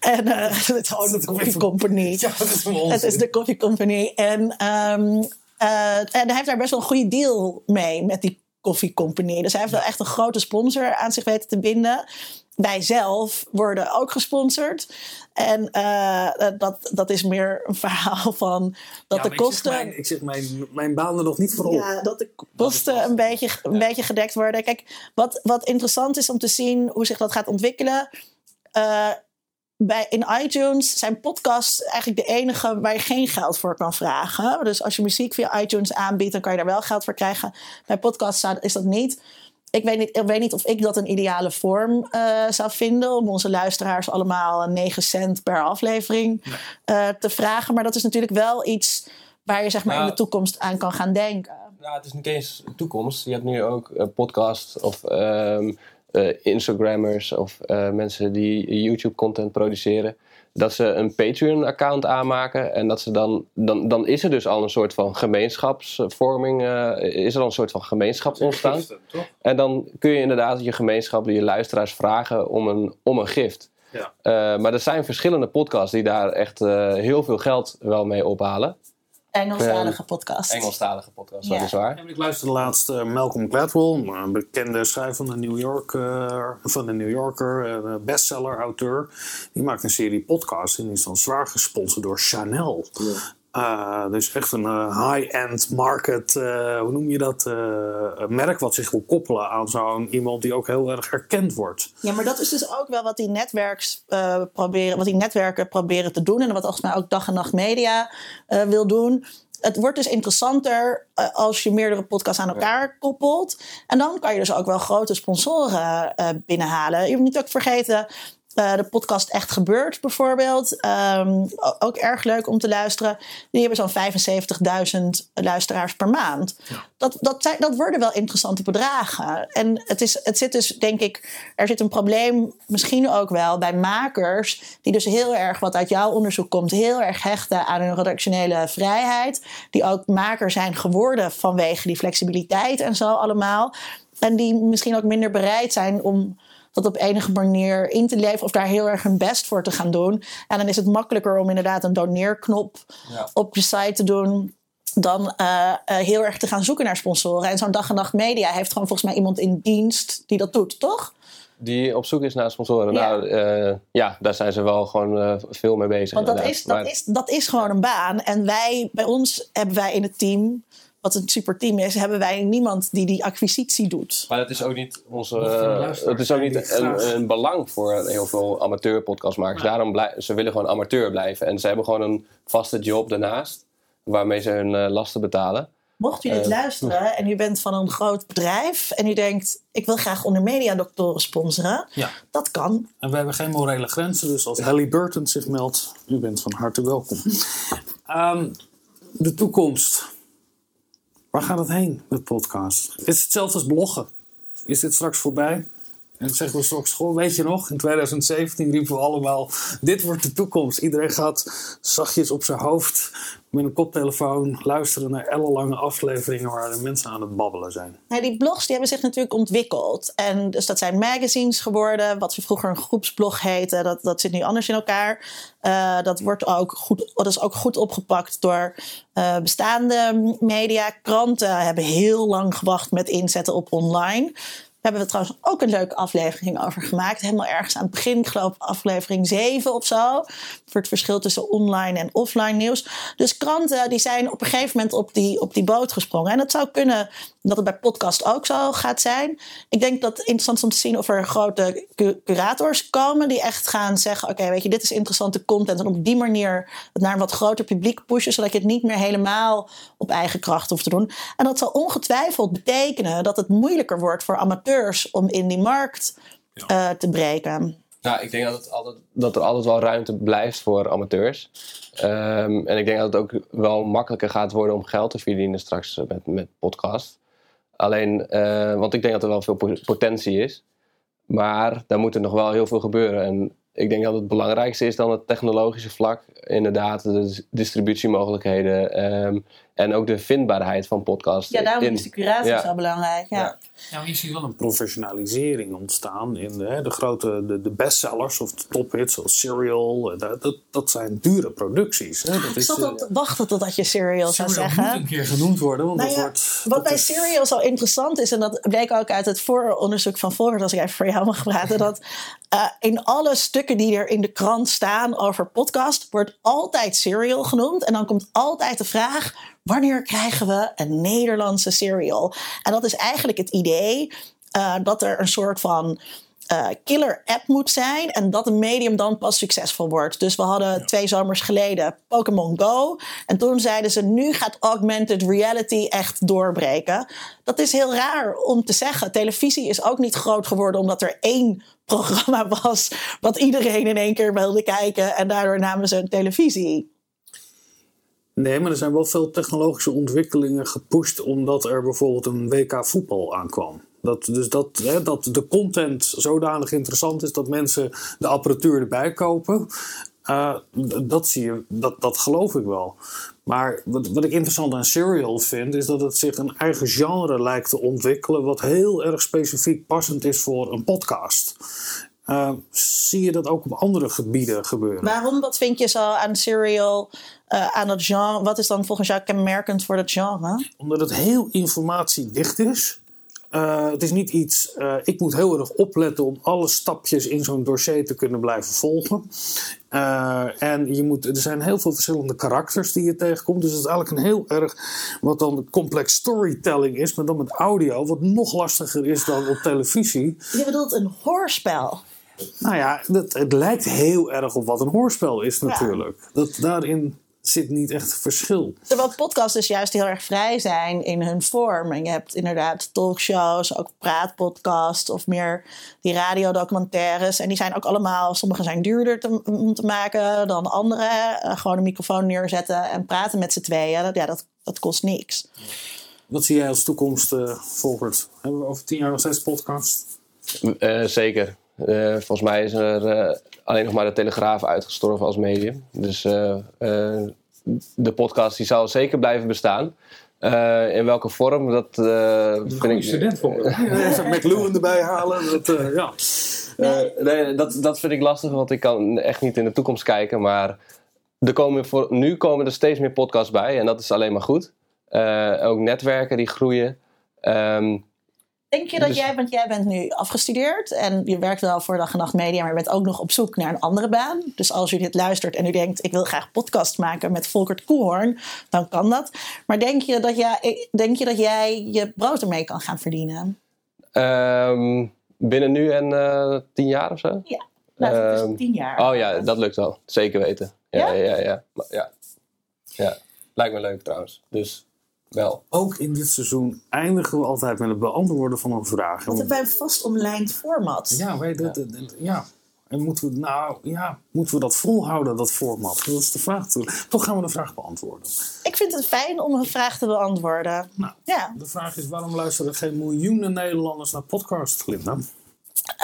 En uh, het is gewoon de koffiecompany. Ja, dat is het is de koffiecompany. En, um, en hij heeft daar best wel een goede deal mee met die koffiecompany. Dus hij heeft wel echt een grote sponsor aan zich weten te binden wij zelf worden ook gesponsord. En uh, dat, dat is meer een verhaal van dat ja, de kosten. Ik zeg, mijn, ik zeg mijn, mijn baan er nog niet voor op. Ja, dat de kosten een beetje, een beetje gedekt worden. Kijk, wat, wat interessant is om te zien hoe zich dat gaat ontwikkelen. Uh, bij, in iTunes zijn podcasts eigenlijk de enige waar je geen geld voor kan vragen. Dus als je muziek via iTunes aanbiedt, dan kan je daar wel geld voor krijgen. Bij podcasts is dat niet ik weet, niet, ik weet niet of ik dat een ideale vorm uh, zou vinden. Om onze luisteraars allemaal 9 cent per aflevering uh, te vragen. Maar dat is natuurlijk wel iets waar je zeg maar, Nou, in de toekomst aan kan gaan denken. Nou, het is niet eens toekomst. Je hebt nu ook uh, podcasts of um, Instagrammers of mensen die YouTube-content produceren. dat ze een Patreon-account aanmaken. En dat ze dan, dan, dan is er dus al een soort van gemeenschapsvorming, eh, is er al een soort van gemeenschap ontstaan. En dan kun je inderdaad je gemeenschap, je luisteraars vragen om een, om een gift. Ja. Eh, maar er zijn verschillende podcasts die daar echt eh, heel veel geld wel mee ophalen. Engelstalige podcast. Engelstalige podcasts, Ja. dat is waar. En ik luisterde laatst eh, Malcolm Gladwell, een bekende schrijver van de New, York, eh, van de New Yorker, eh, bestseller-auteur. Die maakt een serie podcasts en die is dan zwaar gesponsord door Chanel. Dus echt een eh, high-end market, eh, hoe noem je dat, merk wat zich wil koppelen aan zo'n iemand die ook heel erg erkend wordt. Ja, maar dat is dus ook wel wat die, netwerks, proberen, wat die netwerken proberen te doen. En wat volgens mij ook dag en nacht media wil doen. Het wordt dus interessanter als je meerdere podcasts aan elkaar koppelt. En dan kan je dus ook wel grote sponsoren binnenhalen. Je moet niet ook vergeten. Eh, de podcast Echt Gebeurd bijvoorbeeld. Ehm, ook erg leuk om te luisteren. Die hebben zo'n 75.000 luisteraars per maand. Dat, dat, zijn, dat worden wel interessante bedragen. En het, is, het zit dus, denk ik, er zit een probleem misschien ook wel bij makers. Die dus heel erg, wat uit jouw onderzoek komt, heel erg hechten aan hun redactionele vrijheid. Die ook maker zijn geworden vanwege die flexibiliteit en zo allemaal. En die misschien ook minder bereid zijn om dat op enige manier in te leven of daar heel erg hun best voor te gaan doen. En dan is het makkelijker om inderdaad een doneerknop Ja. op je site te doen dan eh, eh, heel erg te gaan zoeken naar sponsoren. En zo'n dag en nacht media heeft gewoon volgens mij iemand in dienst die dat doet, toch? Die op zoek is naar sponsoren. Ja. Nou, eh, ja, daar zijn ze wel gewoon veel mee bezig. Want dat is, dat, Maar- is, dat is gewoon een baan. En wij, bij ons hebben wij in het team, wat een super team is, hebben wij niemand die die acquisitie doet. Maar het is ook niet onze. Een eh, het is ook niet een, een belang voor heel veel amateur podcastmakers. Daarom blij, ze willen gewoon amateur blijven. En ze hebben gewoon een vaste job daarnaast. Waarmee ze hun eh, lasten betalen. Mocht u dit Eh, luisteren en u bent van een groot bedrijf en u denkt, ik wil graag onder mediadoktoren sponsoren, Ja. dat kan. En we hebben geen morele grenzen, dus als Halliburton zich meldt, u bent van harte welkom. Ehm, de toekomst. Waar gaat het heen, de podcast? Is het hetzelfde als bloggen? Is dit straks voorbij? En zeggen we straks, goh, weet je nog, in 2017 riepen we allemaal, dit wordt de toekomst. Iedereen gaat zachtjes op zijn hoofd met een koptelefoon luisteren naar ellenlange afleveringen waar de mensen aan het babbelen zijn. Nou, die blogs die hebben zich natuurlijk ontwikkeld. En dus dat zijn magazines geworden, wat ze vroeger een groepsblog heette. Dat, dat zit nu anders in elkaar. Eh, dat, wordt ook goed, dat is ook goed opgepakt door eh, bestaande media. Kranten hebben heel lang gewacht met inzetten op online. Daar hebben we trouwens ook een leuke aflevering over gemaakt. Helemaal ergens aan het begin, ik geloof aflevering 7 of zo. Voor het verschil tussen online en offline nieuws. Dus kranten die zijn op een gegeven moment op die, op die boot gesprongen. En het zou kunnen dat het bij podcast ook zo gaat zijn. Ik denk dat het interessant is om te zien of er grote cu- curators komen. Die echt gaan zeggen, oké, weet je, dit is interessante content. En op die manier het naar een wat groter publiek pushen. Zodat je het niet meer helemaal op eigen kracht hoeft te doen. En dat zal ongetwijfeld betekenen dat het moeilijker wordt voor amateurs om in die markt eh, te breken. Nou, ik denk dat, het altijd, dat er altijd wel ruimte blijft voor amateurs. Ehm, en ik denk dat het ook wel makkelijker gaat worden om geld te verdienen straks met, met podcast. Alleen, eh, want ik denk dat er wel veel po- potentie is. Maar daar moet er nog wel heel veel gebeuren. En ik denk dat het belangrijkste is dan het technologische vlak. Inderdaad, de dis- distributiemogelijkheden. ehm, en ook de vindbaarheid van podcasts. Ja, daarom in- is de curatie ja. zo belangrijk. Ja. Maar je ziet wel een professionalisering ontstaan in de, hè, de grote de, de bestsellers of de tophits zoals Serial. eh, Dat, dat, dat zijn dure producties. Hè. Dat Ik is, zat eh, al te wachten totdat je Serial zou zeggen. moet een keer genoemd worden, want Nou dat ja, wordt... Wat dat bij is- Serial zo interessant is, en dat bleek ook uit het vooronderzoek van Volkert, als ik even voor jou mag praten, dat eh, in alle stukken die er in de krant staan over podcast, wordt altijd Serial genoemd. En dan komt altijd de vraag, wanneer krijgen we een Nederlandse Serial? En dat is eigenlijk het idee eh, dat er een soort van eh, killer app moet zijn en dat een medium dan pas succesvol wordt. Dus we hadden twee zomers geleden Pokémon Go en toen zeiden ze nu gaat augmented reality echt doorbreken. Dat is heel raar om te zeggen. Televisie is ook niet groot geworden omdat er één programma was wat iedereen in één keer wilde kijken en daardoor namen ze een televisie. Nee, maar er zijn wel veel technologische ontwikkelingen gepusht omdat er bijvoorbeeld een WK voetbal aankwam. Dat, dus dat, hè, dat de content zodanig interessant is dat mensen de apparatuur erbij kopen. Uh, dat zie je, dat, dat geloof ik wel. Maar wat, wat ik interessant aan Serial vind, is dat het zich een eigen genre lijkt te ontwikkelen, wat heel erg specifiek passend is voor een podcast. Uh, zie je dat ook op andere gebieden gebeuren? Waarom? Wat vind je zo aan Serial, uh, aan dat genre? Wat is dan volgens jou kenmerkend voor dat genre? Omdat het heel informatiedicht is. Uh, het is niet iets, uh, ik moet heel erg opletten om alle stapjes in zo'n dossier te kunnen blijven volgen. Uh, en je moet, er zijn heel veel verschillende karakters die je tegenkomt. Dus het is eigenlijk een heel erg, wat dan complex storytelling is, maar dan met audio, wat nog lastiger is dan op televisie. Je bedoelt een hoorspel? Nou ja, dat, het lijkt heel erg op wat een hoorspel is natuurlijk. Ja. Dat daarin zit niet echt verschil. Terwijl podcasts dus juist heel erg vrij zijn in hun vorm. En je hebt inderdaad talkshows, ook praatpodcasts of meer die radiodocumentaires. En die zijn ook allemaal, sommige zijn duurder te, om te maken dan andere. Uh, gewoon een microfoon neerzetten en praten met z'n tweeën. Dat, ja, dat, dat kost niks. Wat zie jij als toekomst, uh, Volkert? Hebben we over tien jaar nog steeds podcast? Uh, zeker. Uh, volgens mij is er uh, alleen nog maar de Telegraaf uitgestorven als medium. Dus uh, de podcast die zal zeker blijven bestaan. in welke vorm, dat vind ik... Een student voor ja, McLuhan erbij halen. Dat, ja. nee, dat, dat vind ik lastig, want ik kan echt niet in de toekomst kijken. Maar er komen voor, nu komen er steeds meer podcasts bij en dat is alleen maar goed. ook netwerken die groeien. Um, Denk je dat dus- jij, want jij bent nu afgestudeerd en je werkt wel voor dag en nacht media, maar je bent ook nog op zoek naar een andere baan. Dus als u dit luistert en u denkt, ik wil graag podcast maken met Volkert Koehoorn, dan kan dat. Maar denk je dat jij, denk je, dat jij je brood ermee kan gaan verdienen? Um, binnen nu en uh, tien jaar of zo? Ja, nou, um, is ehm, tien jaar. Oh ja, dat lukt wel. Zeker weten. Ja, ja, ja. ja, ja. ja. Lijkt me leuk trouwens. Dus wel. Ook in dit seizoen eindigen we altijd met het beantwoorden van een vraag. Want hebben wij een vast omlijnd format. Ja, wij, ja. ja. En moeten we, nou, ja, moeten we dat volhouden, dat format? Dat is de vraag. Toch gaan we de vraag beantwoorden. Ik vind het fijn om een vraag te beantwoorden. Nou, ja. De vraag is: waarom luisteren geen miljoenen Nederlanders naar podcasts, Glinda?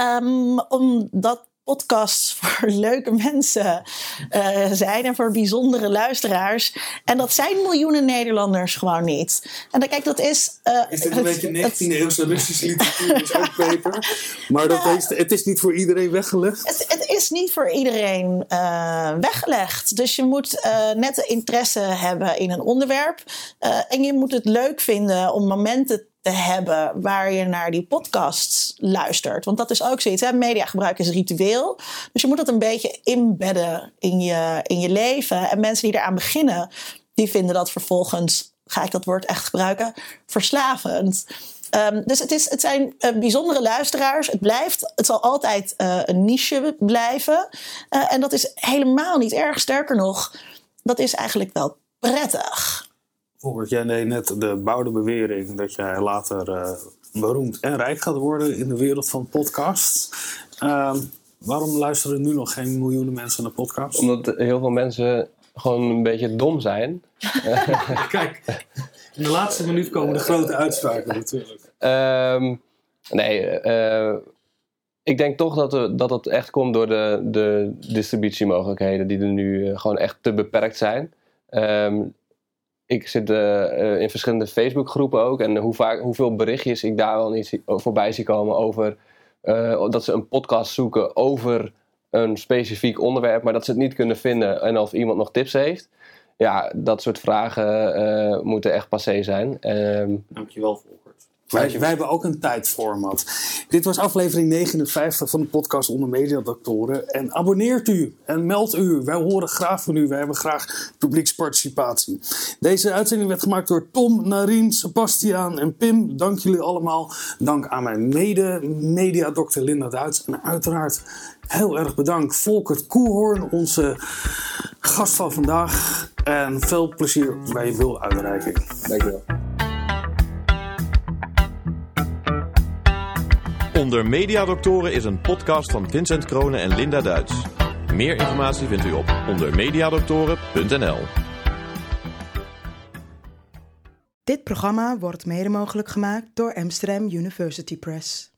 Um, omdat podcasts voor leuke mensen uh, zijn en voor bijzondere luisteraars. En dat zijn miljoenen Nederlanders gewoon niet. En dan, kijk, dat is. Uh, is dit een beetje 19e eeuwse Russische literatuur? is ook peper. Maar dat is, het is niet voor iedereen weggelegd? Het, het is niet voor iedereen uh, weggelegd. Dus je moet net de interesse hebben in een onderwerp. en je moet het leuk vinden om momenten te hebben waar je naar die podcasts luistert. Want dat is ook zoiets. Hè? Mediagebruik is ritueel. Dus je moet dat een beetje inbedden in je, in je leven. En mensen die eraan beginnen, die vinden dat vervolgens, ga ik dat woord echt gebruiken, verslavend. Um, dus het, is, het zijn uh, bijzondere luisteraars. Het blijft, het zal altijd uh, een niche blijven. Uh, en dat is helemaal niet erg. Sterker nog, dat is eigenlijk wel prettig. Jij nee, net de bouwde bewering dat jij later uh, beroemd en rijk gaat worden in de wereld van podcasts. Uh, waarom luisteren nu nog geen miljoenen mensen naar podcasts? Omdat heel veel mensen gewoon een beetje dom zijn. Kijk, in de laatste minuut komen de grote uitspraken natuurlijk. Um, nee, uh, ik denk toch dat, er, dat het echt komt door de, de distributiemogelijkheden die er nu gewoon echt te beperkt zijn. Um, ik zit uh, in verschillende Facebookgroepen ook. En hoe vaak, hoeveel berichtjes ik daar wel niet voorbij zie komen over dat ze een podcast zoeken over een specifiek onderwerp, maar dat ze het niet kunnen vinden en of iemand nog tips heeft. Ja, dat soort vragen moeten echt passé zijn. Um, Dankjewel, Volkert. Wij, wij, hebben ook een tijdformat. Dit was aflevering 59 van de podcast Onder Mediadoktoren. En abonneert u en meld u. Wij horen graag van u. Wij hebben graag publieksparticipatie. Deze uitzending werd gemaakt door Tom, Narien, Sebastiaan en Pim. Dank jullie allemaal. Dank aan mijn mede-mediadokter Linda Duits. En uiteraard heel erg bedankt Volkert Koehoorn, onze gast van vandaag. En veel plezier bij je wiluitreiking. Dankjewel. Onder Mediadoktoren is een podcast van Vincent Kronen en Linda Duits. Meer informatie vindt u op ondermediadoktoren.nl. Dit programma wordt mede mogelijk gemaakt door Amsterdam University Press.